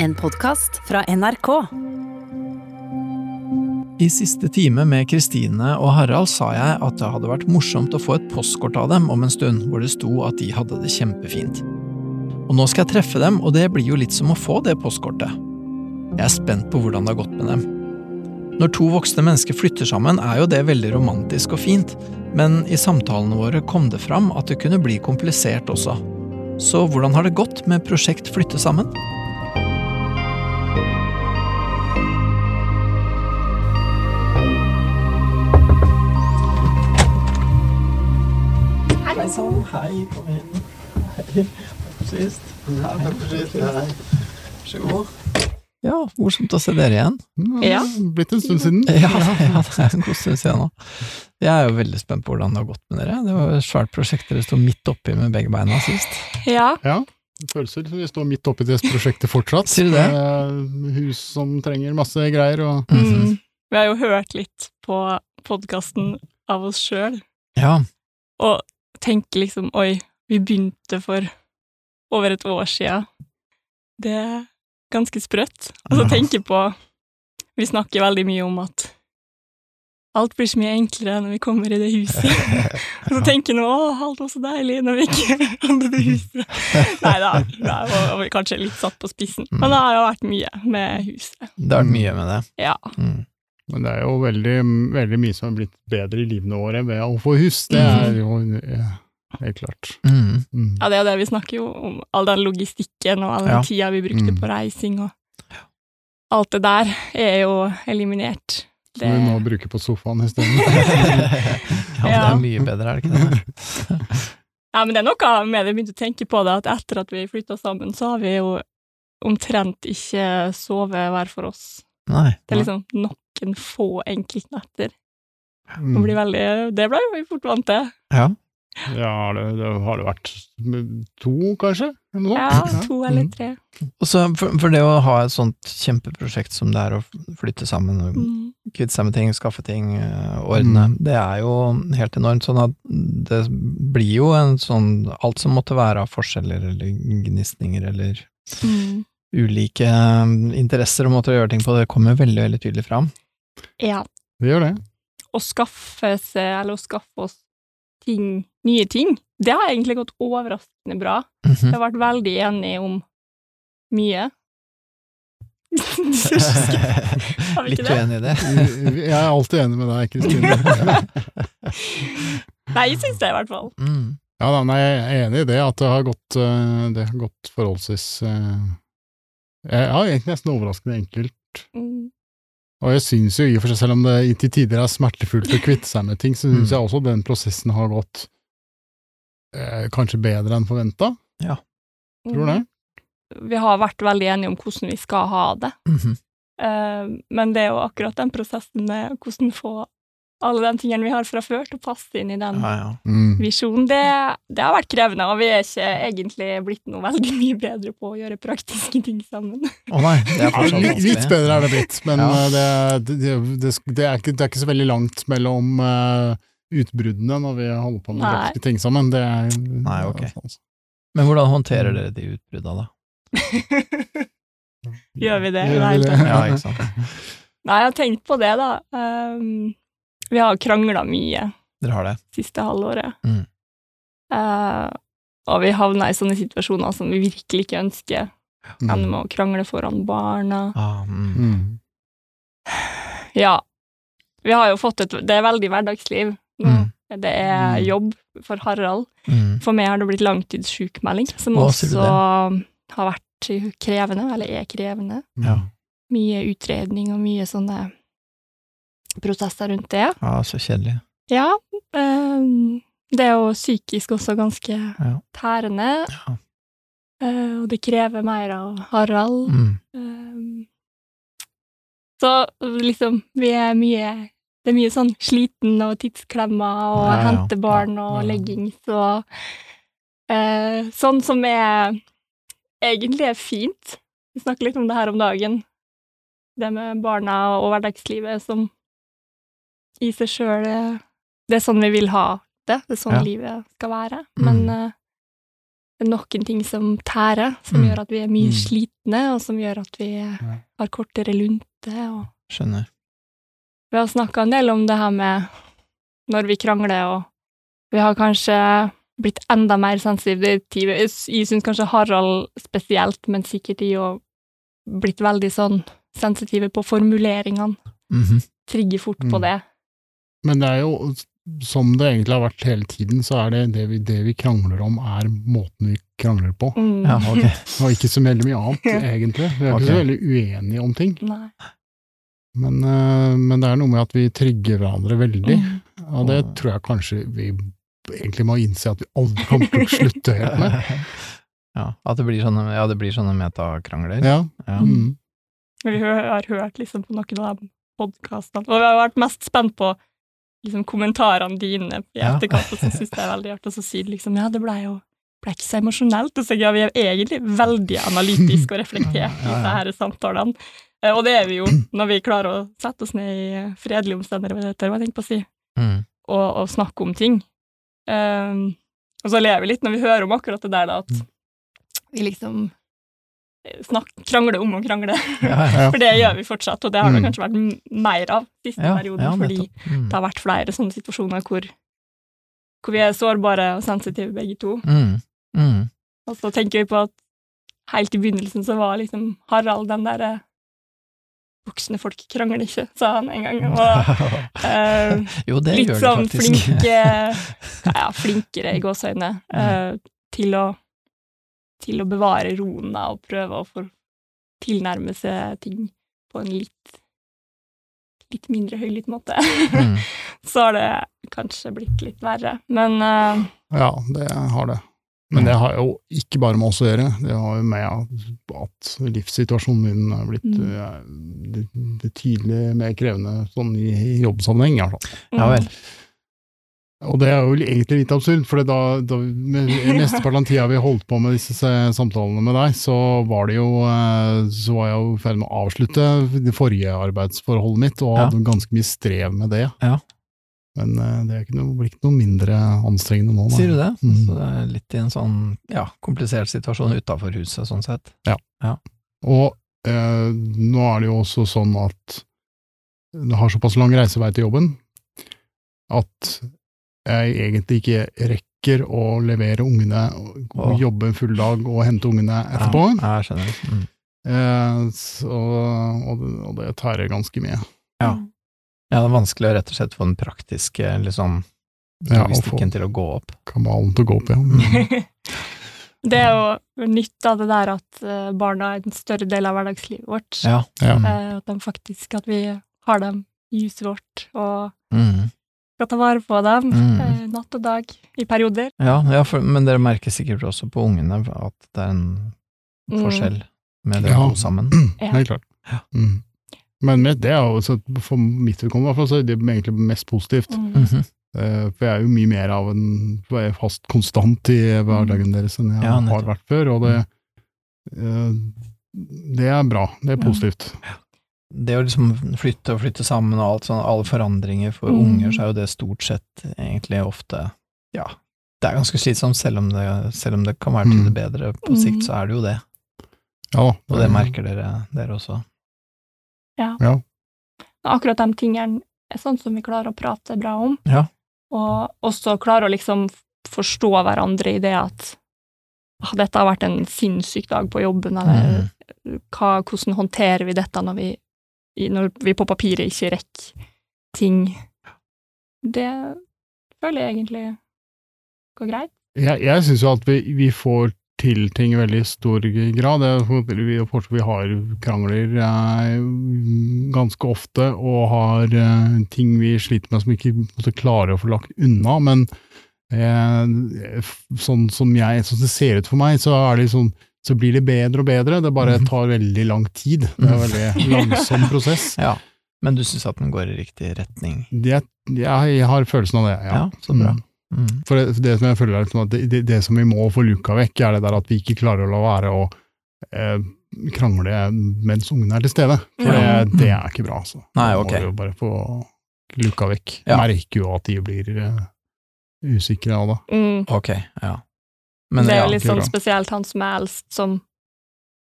En podkast fra NRK. I siste time med Kristine og Harald sa jeg at det hadde vært morsomt å få et postkort av dem om en stund, hvor det sto at de hadde det kjempefint. Og nå skal jeg treffe dem, og det blir jo litt som å få det postkortet. Jeg er spent på hvordan det har gått med dem. Når to voksne mennesker flytter sammen, er jo det veldig romantisk og fint, men i samtalene våre kom det fram at det kunne bli komplisert også. Så hvordan har det gått med Prosjekt Flytte sammen? Hei sann, hei, kom inn. Hei. Takk for sist. Ja, takk for sist. Hei. Vær så god. Ja, morsomt å se dere igjen. Ja. Blitt en stund siden. Ja, ja, det er en god stund siden nå. Jeg er jo veldig spent på hvordan det har gått med dere. Det var et svært prosjekt dere sto midt oppi med begge beina sist. Ja. Ja. Det føles som vi står midt oppi det prosjektet fortsatt. Sier du det? Med hus som trenger masse greier og Mhm. Mm. Vi har jo hørt litt på podkasten av oss sjøl, Ja, og tenker liksom oi, vi begynte for over et år sia. Det er ganske sprøtt. Og så Ja. tenker på Vi snakker veldig mye om at alt blir så mye enklere når vi kommer i det huset. Og så tenker jeg nå å, alt var så deilig når vi ikke hadde det huset. Nei da, var var kanskje litt satt på spissen. Men det har jo vært mye med huset. det har vært mye med det. Ja. Mm. Men det er jo veldig, veldig mye som har blitt bedre i livene våre ved å få hus. Det er jo helt klart. Mm. Mm. Ja, det er det vi snakker jo om, all den logistikken og all den Ja. tida vi brukte Mm. på reising og alt det der er jo eliminert. Det, Som vi nå bruker på sofaen isteden. ja, det er mye bedre, er det ikke det? ja, men det er noe med det, jeg begynte å tenke på det, at etter at vi flytta sammen, så har vi jo omtrent ikke sovet hver for oss. Nei. Det er liksom noen få enkeltnetter. Det, Mm. blir veldig, det ble vi fort vant til. Ja. Ja, det, det har det vært to, kanskje? Eller Ja, to eller Mm. tre. Og så for, for det å ha et sånt kjempeprosjekt som det er å flytte sammen, Mm. kvitte seg med ting, skaffe ting, ordne, ordne, det er jo helt enormt. Sånn at det blir jo en sånn Alt som måtte være av forskjeller eller gnisninger eller Mm. ulike eh, interesser og måter å gjøre ting på, det kommer veldig, veldig tydelig fram. Ja. Det gjør det. å skaffe seg, eller å skaffe oss ting, nye ting, det har egentlig gått overraskende bra. Mm -hmm. Jeg har vært veldig enig om mye. Litt ikke det? uenig i det. Jeg er alltid enig med deg, Kristine. Nei, jeg syns det, i hvert fall. Mm. Ja, da, nei, jeg er enig i det, at det har gått, eh, det har gått forholdsvis eh, Ja, egentlig nesten overraskende enkelt. Mm. Og jeg syns jo i og for seg, selv om det til tider er smertefullt å kvitte seg med ting, så syns Mm. jeg også den prosessen har gått eh, kanskje bedre enn forventa. Tror du det? Vi har vært veldig enige om hvordan vi skal ha det, Mhm. Eh, men det er jo akkurat den prosessen med hvordan få alle de tingene vi har fra før, til å passe inn i den Ja, ja. Mm. visjonen, det, det har vært krevende, og vi er ikke egentlig blitt noe veldig mye bedre på å gjøre praktiske ting sammen. Å nei, det er litt, litt bedre er det blitt, men Ja. eh, det, det, det, det, er ikke, det er ikke så veldig langt mellom uh, utbruddene når vi holder på med Nei. praktiske ting sammen. Det er, Nei, ok. Men hvordan håndterer dere de utbrudda, da? Gjør vi det? Gjør vi Nei, det? Ja, ikke sant. Nei, jeg har tenkt på det, da. Um, vi har krangla mye Dere har det? siste halvåret. Mm. Eh, og vi havna i sånne situasjoner som vi virkelig ikke ønsker. Mm. Ender med å krangle foran barna. Ah, mm. Mm. Ja. Vi har jo fått et Det er veldig hverdagsliv nå. Mm. Det er Mm. jobb for Harald. Mm. For meg har det blitt langtidssjukmelding, som Å, også har vært krevende, eller er krevende. Ja. Mye utredning og mye sånne prosesser rundt det. ja, så kjedelig. Ja, ehm, det er jo psykisk også ganske Ja. tærende, Ja. eh, og det krever mer av Harald. Mm. Ehm, så liksom, vi er mye Det er mye sånn sliten og tidsklemmer og Ja, hente barn og legging, så eh, Sånn som er egentlig er fint. Vi snakker litt om det her om dagen. Det med barna og hverdagslivet som i seg sjøl Det er sånn vi vil ha det. Det er sånn Ja. livet skal være. Mm. Men eh, det er noen ting som tærer, som Mm. gjør at vi er mye Mm. slitne, og som gjør at vi har kortere lunte. Og Skjønner. vi har snakka en del om det her med når vi krangler, og vi har kanskje blitt enda mer sensitive. Jeg syns kanskje Harald spesielt, men sikkert de òg blitt veldig sånn sensitive på formuleringene. Mhm. Trigger fort på Mm. det. Men det er jo, som det egentlig har vært hele tiden, så er det det vi, det vi krangler om, er måten vi krangler på. Mm. Ja, okay. Og ikke så veldig mye annet, egentlig. Vi er okay. ikke så veldig uenige om ting. Men, eh, men det er noe med at vi trygger hverandre veldig, Mm. og det tror jeg kanskje vi egentlig må innse at vi aldri kommer til å slutte helt med. Ja, at det blir sånne, ja, det blir sånne metakrangler. Ja. Ja. Mm. Vi har hørt liksom på noen av podkastene, og vi har vært mest spent på liksom, kommentarene dine i etterkant, og så syns jeg er veldig artig, og så sier du liksom ja, det ble jo ble ikke så emosjonelt, og så ja, vi er egentlig veldig analytiske og reflektert i disse her samtalene. Eh, Og det er vi jo når vi klarer å sette oss ned i fredelige omstendigheter, hva jeg tenker på å si, Mm. og, og snakke om ting. Um, og så ler vi litt når vi hører om akkurat det der, da, at vi liksom snakk, krangle om å krangle. Ja, ja. For det gjør vi fortsatt, og det har det Mm. kanskje vært mer av siste Ja, perioden, fordi. Mm. det har vært flere sånne situasjoner hvor, hvor vi er sårbare og sensitive begge to. Mm. Mm. Og så tenker vi på at helt i begynnelsen så var liksom Harald den derre Voksne folk krangler ikke, sa han en gang. Og uh, jo, det litt sånn faktisk. flinke Ja, flinkere i gåseøyne uh, til å til å bevare roen da, og prøve å få tilnærme seg ting på en litt litt mindre høylytt måte. Mm. Så har det kanskje blitt litt verre. Men uh, ja, det har det. Men det har jo ikke bare med oss å gjøre, det har jo med at- livssituasjonen min er blitt Mm. betydelig det mer krevende sånn i, i jobbsammenheng, i hvert fall. Ja vel. Og det er jo egentlig litt absurd, for da, da mesteparten av tida vi holdt på med disse samtalene med deg, så var det jo eh, Så var jeg jo i ferd med å avslutte det forrige arbeidsforholdet mitt, og Ja. hadde ganske mye strev med det. Ja. Men eh, det er ikke ikke noe mindre anstrengende nå. Da. Sier du det? Mm. Så det er litt i en sånn ja, komplisert situasjon utafor huset, sånn sett. Ja. Og eh, nå er det jo også sånn at du har såpass lang reisevei til jobben at jeg egentlig ikke rekker å levere ungene, og Åh. jobbe en full dag og hente ungene etterpå. Ja, jeg skjønner. Mm. Eh, så, og, det- og det tærer ganske mye. Ja. Ja, det er vanskelig å rett og slett få den praktiske liksom, logistikken ja, til å gå opp. Kabalen til å gå opp, ja. Mm. det er jo nytt av det der at eh, barna er en større del av hverdagslivet vårt. Ja. Ja. Mm. Eh, At de faktisk At vi har dem i huset vårt, og Mm. Skal ta vare på dem Mm. eh, natt og dag i perioder. Ja, ja for, men dere merker sikkert også på ungene at det er en Mm. forskjell med dere Ja. to sammen. Ja. Helt klart. Ja. Mm. Men med, det er jo, for mitt vedkommende i hvert fall, så er det egentlig mest positivt. Mm. Mhm. Eh, For jeg er jo mye mer av en er fast konstant i hverdagen deres enn jeg Ja, har vært før, og det, eh, det er bra. Det er Ja. Det å liksom flytte og flytte sammen og alt sånn, alle forandringer for Mm. unger, så er jo det stort sett egentlig ofte Ja, det er ganske slitsomt, selv om det, selv om det kan være til Mm. det bedre på Mm. sikt, så er det jo det. Ja. Og det merker dere, dere også. ja Akkurat de tingene er sånn som vi klarer å prate bra om, Ja. og også klarer å liksom forstå hverandre i det at ah, dette har vært en sinnssyk dag på jobben, eller Mm. hva, hvordan håndterer vi dette når vi, når vi på papiret ikke rekker ting. Det føler jeg egentlig går greit. Jeg, jeg syns jo at vi, vi får til ting i veldig stor grad. Vi, vi har krangler eh, ganske ofte, og har eh, ting vi sliter med som vi ikke måtte klare å få lagt unna. Men eh, sånn som jeg, sånn det ser ut for meg, så er det sånn så blir det bedre og bedre. Det bare Mhm. tar veldig lang tid. Det er en veldig langsom prosess. Ja. Men du syns at den går i riktig retning? Det, jeg, jeg har følelsen av det, ja. Ja, så bra. Mm. Mm. For det, det som jeg føler er liksom at det, det, det som vi må få luka vekk, er det der at vi ikke klarer å la være å eh, krangle mens ungene er til stede. For Ja. det, det er ikke bra, altså. Nei, ok. Må jo bare få luka vekk. Ja. Merker jo at de blir eh, usikre av det. Mm. Ok, ja. Men det er ja, litt sånn spesielt han som er eldst, som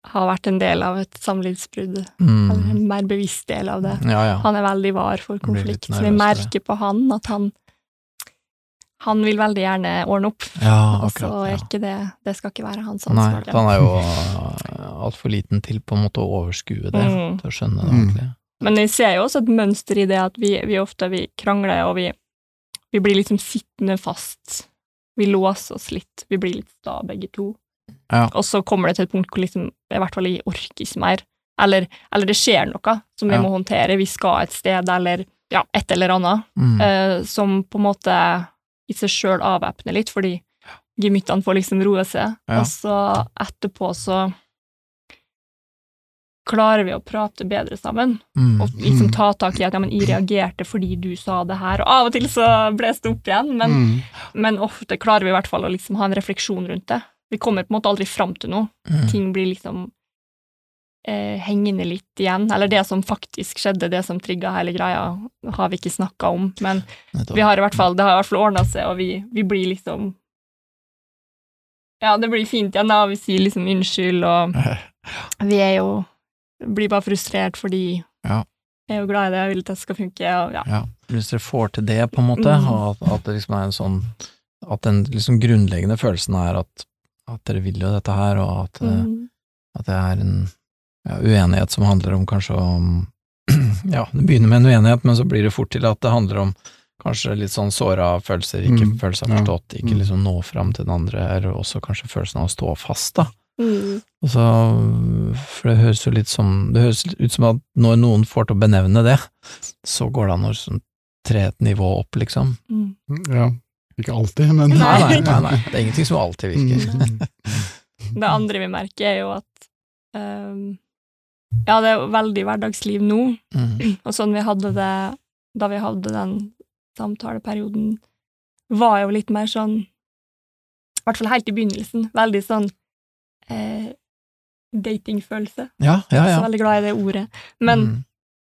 har vært en del av et samlivsbrudd, eller mm, en mer bevisst del av det. ja, ja. Han er veldig var for konflikt så. Vi merker på han at han han vil veldig gjerne ordne opp, ja og så er ikke det Det skal ikke være hans ansvar. Nei, for han er jo altfor liten til på en måte å overskue det, Mm. til å skjønne det Mm. Men vi ser jo også et mønster i det at vi, vi ofte vi krangler, og vi, vi blir liksom sittende fast. Vi låser oss litt. Vi blir litt sta, begge to. Ja. Og så kommer det til et punkt hvor liksom, i hvert fall jeg orker ikke mer. Eller, eller det skjer noe som vi Ja. må håndtere. Vi skal et sted, eller ja, et eller annet, Mm. eh, som på en måte i seg sjøl avvæpner litt, fordi gemyttene får liksom roe seg. Og så etterpå så klarer vi å prate bedre sammen Mm. og liksom ta tak i at ja, men jeg reagerte fordi du sa det her, og av og til så bles det opp igjen, men, Mm. men ofte klarer vi i hvert fall å liksom ha en refleksjon rundt det. Vi kommer på en måte aldri fram til noe. Mm. Ting blir liksom eh, hengende litt igjen. Eller det som faktisk skjedde, det som trigga hele greia, har vi ikke snakka om, men vi har i hvert fall, det har i hvert fall ordna seg, og vi, vi blir liksom Ja, det blir fint igjen, da, og vi sier liksom unnskyld, og vi er jo Blir bare frustrert fordi Ja. jeg er jo glad i det, jeg vil at det skal funke, og ja. Ja, hvis dere får til det, på en måte, Mm. og at, at det liksom er en sånn At den liksom grunnleggende følelsen er at, at dere vil jo dette her, og at, eh, Mm. at det er en ja, uenighet som handler om kanskje om Ja, det begynner med en uenighet, men så blir det fort til at det handler om kanskje litt sånn såra følelser, ikke Mm, følelser forstått, ikke Mm. liksom nå fram til den andre, eller også kanskje følelsen av å stå fast, da. Mm. Og så, for det høres jo litt som Det høres ut som at når noen får til å benevne det, så går det an å sånn tre et nivå opp, liksom. Mm. Ja. Ikke alltid, men Nei. Nei, nei, nei, nei. Det er ingenting som alltid virker. Mm. Det andre vi merker, er jo at um, Ja, det er jo veldig hverdagsliv nå, Mm. og sånn vi hadde det da vi hadde den samtaleperioden, var jo litt mer sånn I hvert fall helt i begynnelsen. Veldig sånn eh, datingfølelse. Ja, ja, Så ja. veldig glad i det ordet. Men Mm.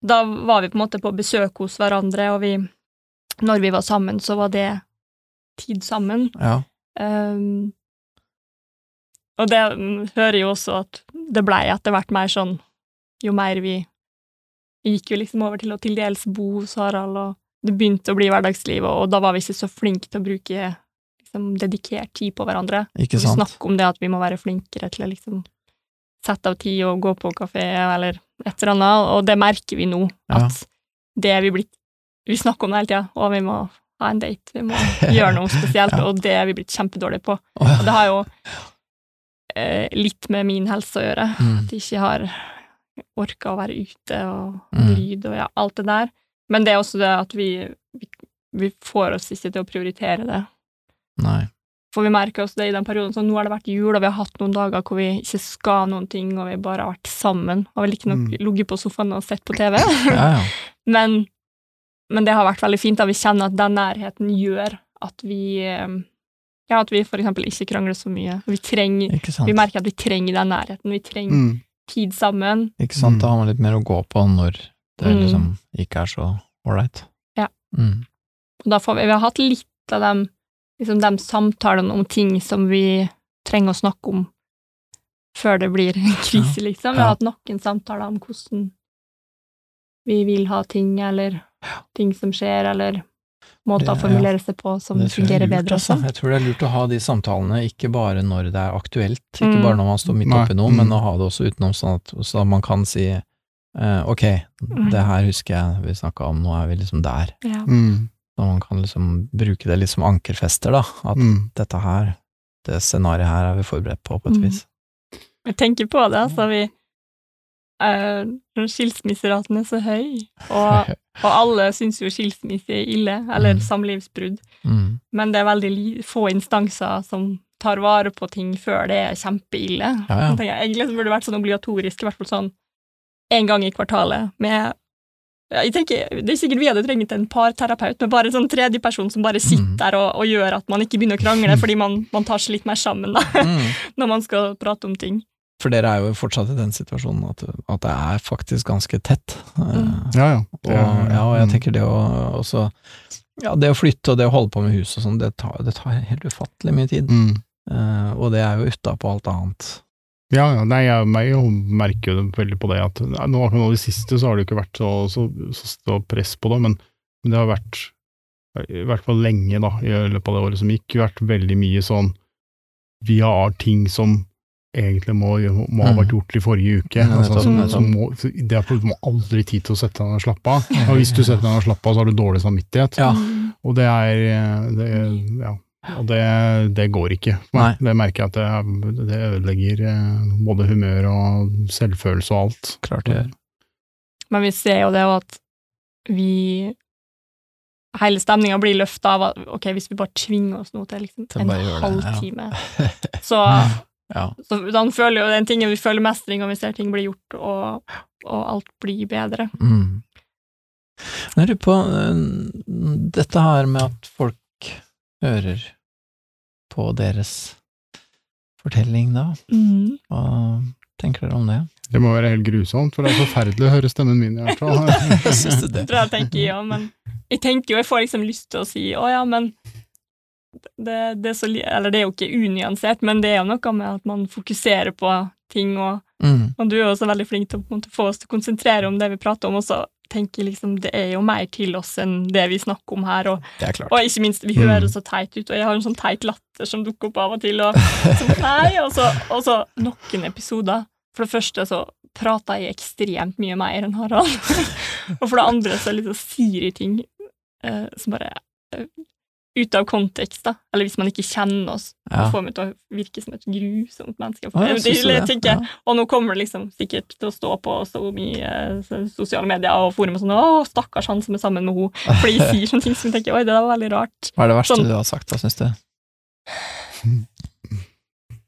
da var vi på en måte på besøk hos hverandre, og vi Når vi var sammen, så var det tid sammen. ja. Um, og det hører jo også at det blei etter hvert mer sånn Jo mer vi Vi gikk jo liksom over til å til dels bo hos Harald, og det begynte å bli hverdagsliv, og, og da var vi ikke så flinke til å bruke liksom, dedikert tid på hverandre. Ikke Vi sant? snakker om det at vi må være flinkere til å liksom sette av tid og gå på kafé eller et eller annet, og det merker vi nå, Ja. at det er vi blitt Vi snakker om det hele tida, og vi må ha en date, vi må gjøre noe spesielt, Ja. og det er vi blitt kjempedårlige på. Og det har jo eh, litt med min helse å gjøre, Mm. at jeg ikke har orka å være ute og Mm. lyd og ja, alt det der. Men det er også det at vi, vi, vi får oss ikke til å prioritere det. Nei. For vi merker også det i den perioden, så nå har det vært jul, og vi har hatt noen dager hvor vi ikke skal noen ting, og vi bare har vært sammen, og vel ikke nok Mm. ligget på sofaen og sett på TV. Ja, ja. men, men det har vært veldig fint, da vi kjenner at den nærheten gjør at vi eh, ja, at vi for eksempel ikke krangler så mye. Vi, trenger, Ikke sant. vi merker at vi trenger den nærheten, vi trenger Mm. tid sammen. Ikke sant, da Mm. har man litt mer å gå på når det Mm. liksom ikke er så ålreit. Ja. Mm. Og da får vi, vi har hatt litt av dem, liksom de samtalene om ting som vi trenger å snakke om før det blir en krise, liksom. Vi har hatt noen samtaler om hvordan vi vil ha ting, eller ting som skjer, eller måter å formulere seg på som er fungerer lurt, bedre. altså. Også. Jeg tror det er lurt å ha de samtalene ikke bare når det er aktuelt, ikke Mm. bare når man står midt oppi noe, mm. men å ha det også utenom, sånn at, så man kan si eh, ok, Mm. det her husker jeg vi snakka om, nå er vi liksom der. Ja. Mm. Så man kan liksom bruke det litt som ankerfester, da. At Mm. dette her, det scenarioet her er vi forberedt på, på et Mm. vis. Jeg tenker på det, altså. Vi eh, når Skilsmisseraten er så høy, og, og alle syns jo skilsmisse er ille, eller Mm. samlivsbrudd. Mm. Men det er veldig li få instanser som tar vare på ting før det er kjempeille. Ja, ja. Jeg egentlig burde det vært sånn obligatorisk, i hvert fall sånn en gang i kvartalet, med jeg tenker, Det er sikkert vi hadde trengt en parterapeut, med bare en sånn tredjeperson som bare sitter Mm. der og, og gjør at man ikke begynner å krangle, fordi man, man tar seg litt mer sammen da, Mm. når man skal prate om ting. For dere er jo fortsatt i den situasjonen at, at det er faktisk ganske tett. Mm. Ja, ja. Og, ja, og jeg Mm. tenker det å også Ja, det å flytte og det å holde på med hus og sånn, det tar, det tar helt ufattelig mye tid. Mm. Uh, og det er jo utapå alt annet. Ja, ja, nei, jeg, jeg, merker jo veldig på det at nå nå, nå i det siste så har det jo ikke vært så, så, så, så press på det, men, men det har vært, i hvert fall lenge da, i løpet av det året som gikk, vært veldig mye sånn Vi har ting som egentlig må, må ha vært gjort i forrige uke. Ja, altså, må, det er, du må aldri tid til å sette deg ned og slappe av. Og hvis du setter deg ned og slapper av, så har du dårlig samvittighet. Ja. Mm. Og det er det, ja. Og det, det går ikke. Nei. Det merker jeg at det, det ødelegger eh, både humør og selvfølelse og alt. Klart det gjør. Men vi ser jo det òg at vi Hele stemninga blir løfta av at ok, hvis vi bare tvinger oss nå til liksom en halvtime, ja. så, Ja. så da føler jo den tingen vi føler mestring og vi ser ting bli gjort, og, og alt blir bedre. Mm. Jeg lurer på eh, dette her med at folk hører på deres fortelling, da. Mm. Hva tenker dere om det? Det må være helt grusomt, for det er forferdelig å høre stemmen min i hvert fall. Syns du Det det? tror jeg jeg tenker, ja, men jeg tenker jo, jeg får liksom lyst til å si å ja, men det, det, er så, li- eller det er jo ikke unyansert, men det er jo noe med at man fokuserer på ting, og, Mm. og du er jo også veldig flink til å på en måte, få oss til å konsentrere om det vi prater om, og så tenker liksom det er jo mer til oss enn det vi snakker om her, og, og ikke minst, vi Mm. høres så teit ut, og jeg har en sånn teit latter som dukker opp av og til, og så, nei, og så, og så noen episoder. For det første så prater jeg ekstremt mye mer enn Harald, og for det andre så liksom sier jeg ting eh, som bare eh, ute av kontekst, da. Eller hvis man ikke kjenner oss, Ja. får meg til å virke som et grusomt menneske. Jeg syns det, det. tenker jeg. Ja. Og nå kommer det liksom sikkert til å stå på så mye eh, sosiale medier og forum og sånn 'Å, stakkars han som er sammen med henne', fordi jeg sier sånne ting som jeg tenker 'Oi, det der var veldig rart'. Hva er det verste Sånn- du har sagt, da, syns du?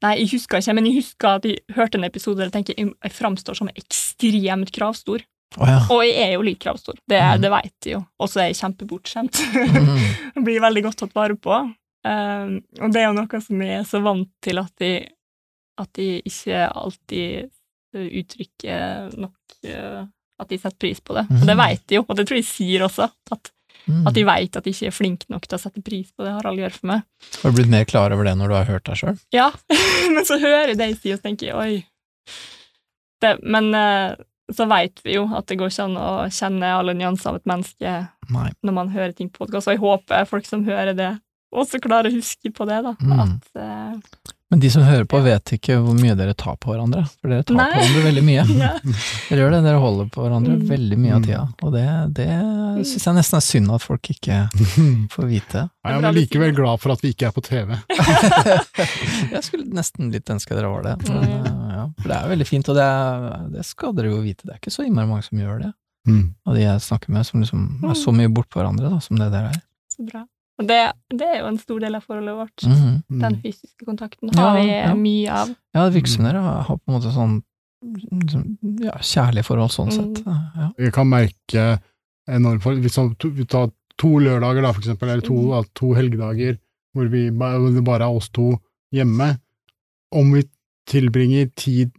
Nei, jeg husker ikke, men jeg husker at jeg hørte en episode der jeg tenker jeg, jeg framstår som ekstremt kravstor. Å ja. Og jeg er jo litt kravstor, det, mm. det vet jeg jo. Og så er jeg kjempebortskjemt. Mm. Blir veldig godt tatt vare på. Um, og det er jo noe som jeg er så vant til at jeg, at jeg ikke alltid uttrykker nok uh, at de setter pris på det. Og det veit vet jeg jo, og det tror jeg sier også. At, Mm. at de vet at de ikke er flinke nok til å sette pris på det Harald gjør for meg. Har du blitt mer klar over det når du har hørt deg sjøl? Ja, men så hører jeg det jeg sier, og så tenker jeg oi. Det, men eh, så vet vi jo at det går ikke an å kjenne alle nyanser av et menneske Nei. når man hører ting på podkast, og jeg håper folk som hører det, også klarer å huske på det, da. Mm. At eh, Men de som hører på, vet ikke hvor mye dere tar på hverandre. For dere tar Nei. på hverandre veldig mye. ja. Dere gjør det, dere holder på hverandre Mm. veldig mye av Mm. tida. Og det, det syns jeg nesten er synd at folk ikke får vite. Nei, Jeg er likevel glad for at vi ikke er på TV. jeg skulle nesten litt ønske dere var det. Mm. Men, eh, ja, for det er veldig fint, og det, er, det skal dere jo vite. Det er ikke så innmari mange som gjør det. Mm. Av de jeg snakker med, som liksom er så mye bortpå hverandre da, som det der er. Så bra. Og det, det er jo en stor del av forholdet vårt. Mhm. Den Mm. fysiske kontakten Ja, har vi ja. mye av. Ja, det virker som dere har på en måte sånn sånn, ja, kjærlige forhold sånn Mm. sett. Ja. Jeg kan merke enormt for Hvis vi tar to lørdager, da, for eksempel, eller to, Mm. to helgedager, hvor vi det bare er oss to hjemme, om vi tilbringer tid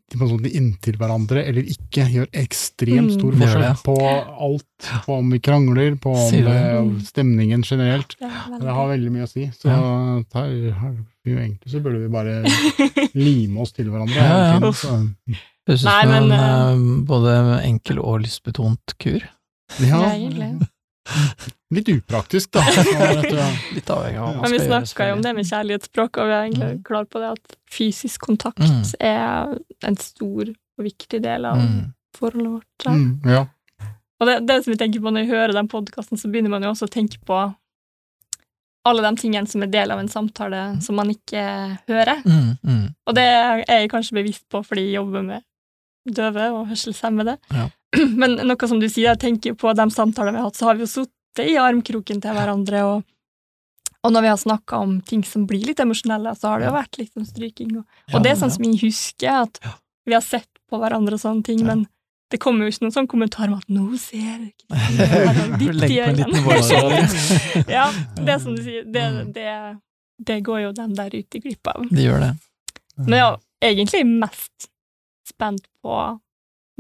inntil hverandre eller ikke, gjør ekstremt Mm. stor forskjell mm, på alt. På om vi krangler, på om det, det? stemningen generelt. Det er Det har veldig mye å si. Så Ja. her, her, egentlig så burde vi bare lime oss til hverandre. Ja, ja. Høres ut som en eh, både enkel og lystbetont kur. Ja, Ja. Litt upraktisk, da. Litt avhengig av hva man Men vi snakka jo om det med kjærlighetsspråk, og vi er egentlig Mm. klar på det at fysisk kontakt Mm. er en stor og viktig del av Mm. forholdet vårt. Mm, ja. Og det, det som vi tenker på når vi hører den podkasten, så begynner man jo også å tenke på alle de tingene som er del av en samtale som man ikke hører. Mm, mm. Og det er jeg kanskje bevisst på fordi jeg jobber med døve og hørselshemmede. Ja. Men noe som du sier, jeg tenker på de samtalene vi har hatt, så har vi jo sittet i armkroken til hverandre, og, og når vi har snakka om ting som blir litt emosjonelle, så har det jo vært liksom stryking. Og, og det er sånn som jeg husker, at vi har sett på hverandre og sånne ting, men det kommer jo ikke noen sånn kommentar om at 'nå ser Kristine, dypt i øynene». Ja, det som du sier, det, Mm. det, det går jo dem der ute glipp av. De gjør det. Men jeg er egentlig mest spent på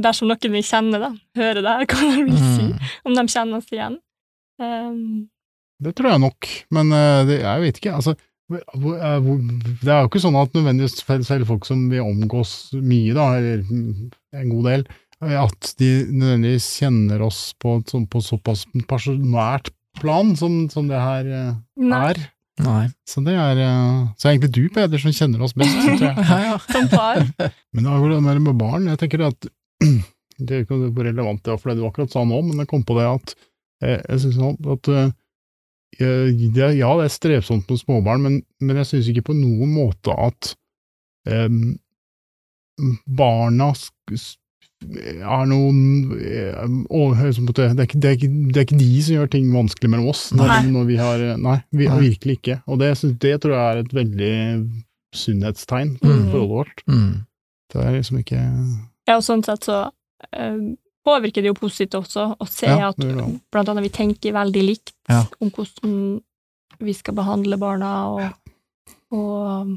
Dersom noen vi kjenner, da, hører det her, hva de vil si. Mm. Om de kjenner oss igjen. Um, Det tror jeg nok, men eh, det, jeg vet ikke. Altså, hvor- eh, hvor- Det er jo ikke sånn at nødvendigvis selv- folk som vi omgås mye, da, eller en god del, eh, at de nødvendigvis kjenner oss på, sånn- på såpass personært plan som, som det her er. Nei. Så det er Så er egentlig du, Peder, som kjenner oss best, tror jeg. Ja, ja. som far. Men det er jo det med barn. Jeg tenker at Det er ikke hvor relevant det var for det du akkurat sa nå, men jeg kom på det at jeg, jeg synes sånn at eh, det, Ja, det er strevsomt med småbarn, men, men jeg synes ikke på noen måte at um, barna er noen eh, å, det, er ikke, det, er ikke, det er ikke de som gjør ting vanskelig mellom oss. Nei. når vi har, nei, vi, Nei. virkelig ikke. Og det, synes- det tror jeg er et veldig sunnhetstegn for Mm. forholdet vårt. Mm. Det er liksom ikke Ja, og sånn sett så eh, påvirker det jo positivt også å se Ja, at blant annet vi tenker veldig likt Ja. om hvordan vi skal behandle barna og, og um,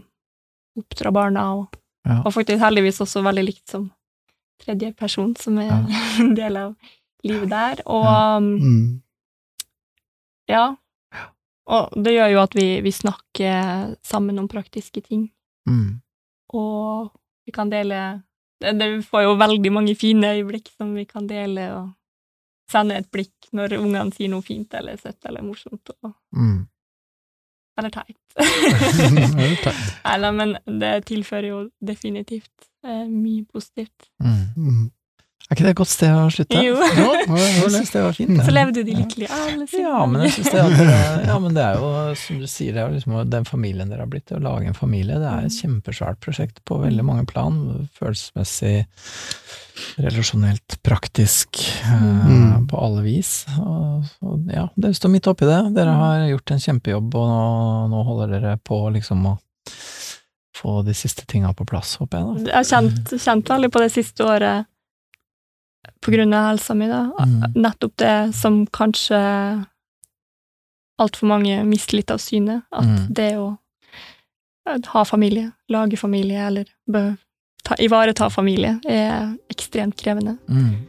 oppdra barna, og, og faktisk heldigvis også veldig likt som tredje person, som er en del av livet der. Og Ja. um, mm. ja. Og det gjør jo at vi, vi snakker sammen om praktiske ting. Mm. Og vi kan dele det, får jo veldig mange fine øyeblikk som vi kan dele, og sende et blikk når ungene sier noe fint eller søtt eller morsomt, og, Mm. eller teit. Det da, men det tilfører jo definitivt eh, mye positivt. Mm. Er ikke det et godt sted å slutte? Jo. jo, Jeg det. syns det var fint. Så levde de lykkelig alle sine Ja, men jeg synes det, at, ja, men det er jo, som du sier, det er jo liksom den familien dere har blitt, å lage en familie, det er et kjempesvært prosjekt på veldig mange plan. Følelsesmessig, relasjonelt, praktisk, eh, Mm. på alle vis. Og, og ja, dere står midt oppi det. Dere har gjort en kjempejobb, og nå, nå holder dere på liksom å få de siste tinga på plass, håper jeg. da. Jeg har kjent, kjent veldig på det siste året, av helsa mi, da. Mm. Nettopp det som kanskje altfor mange mister litt av syne, at Mm. det å ha familie, lage familie, eller ta, ivareta familie, er ekstremt krevende. Mm.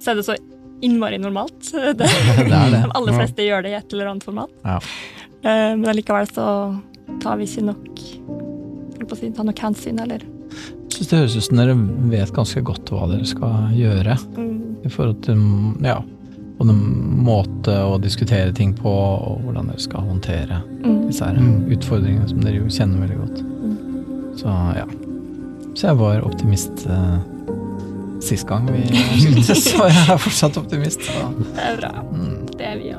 Så er det så innmari normalt. Det, Det det. De aller fleste gjør det i et eller annet format. Ja. Eh, Men allikevel så tar vi ikke nok si, tar nok hensyn, eller Jeg synes det høres ut som dere vet ganske godt hva dere skal gjøre. mm, i forhold til ja, både måte å diskutere ting på, og hvordan dere skal håndtere mm. disse her Mm. utfordringene som dere jo kjenner veldig godt. Så ja. Så jeg var optimist eh, sist gang vi syntes, og jeg er fortsatt optimist. Så Det er bra. mm, Det er vi, ja.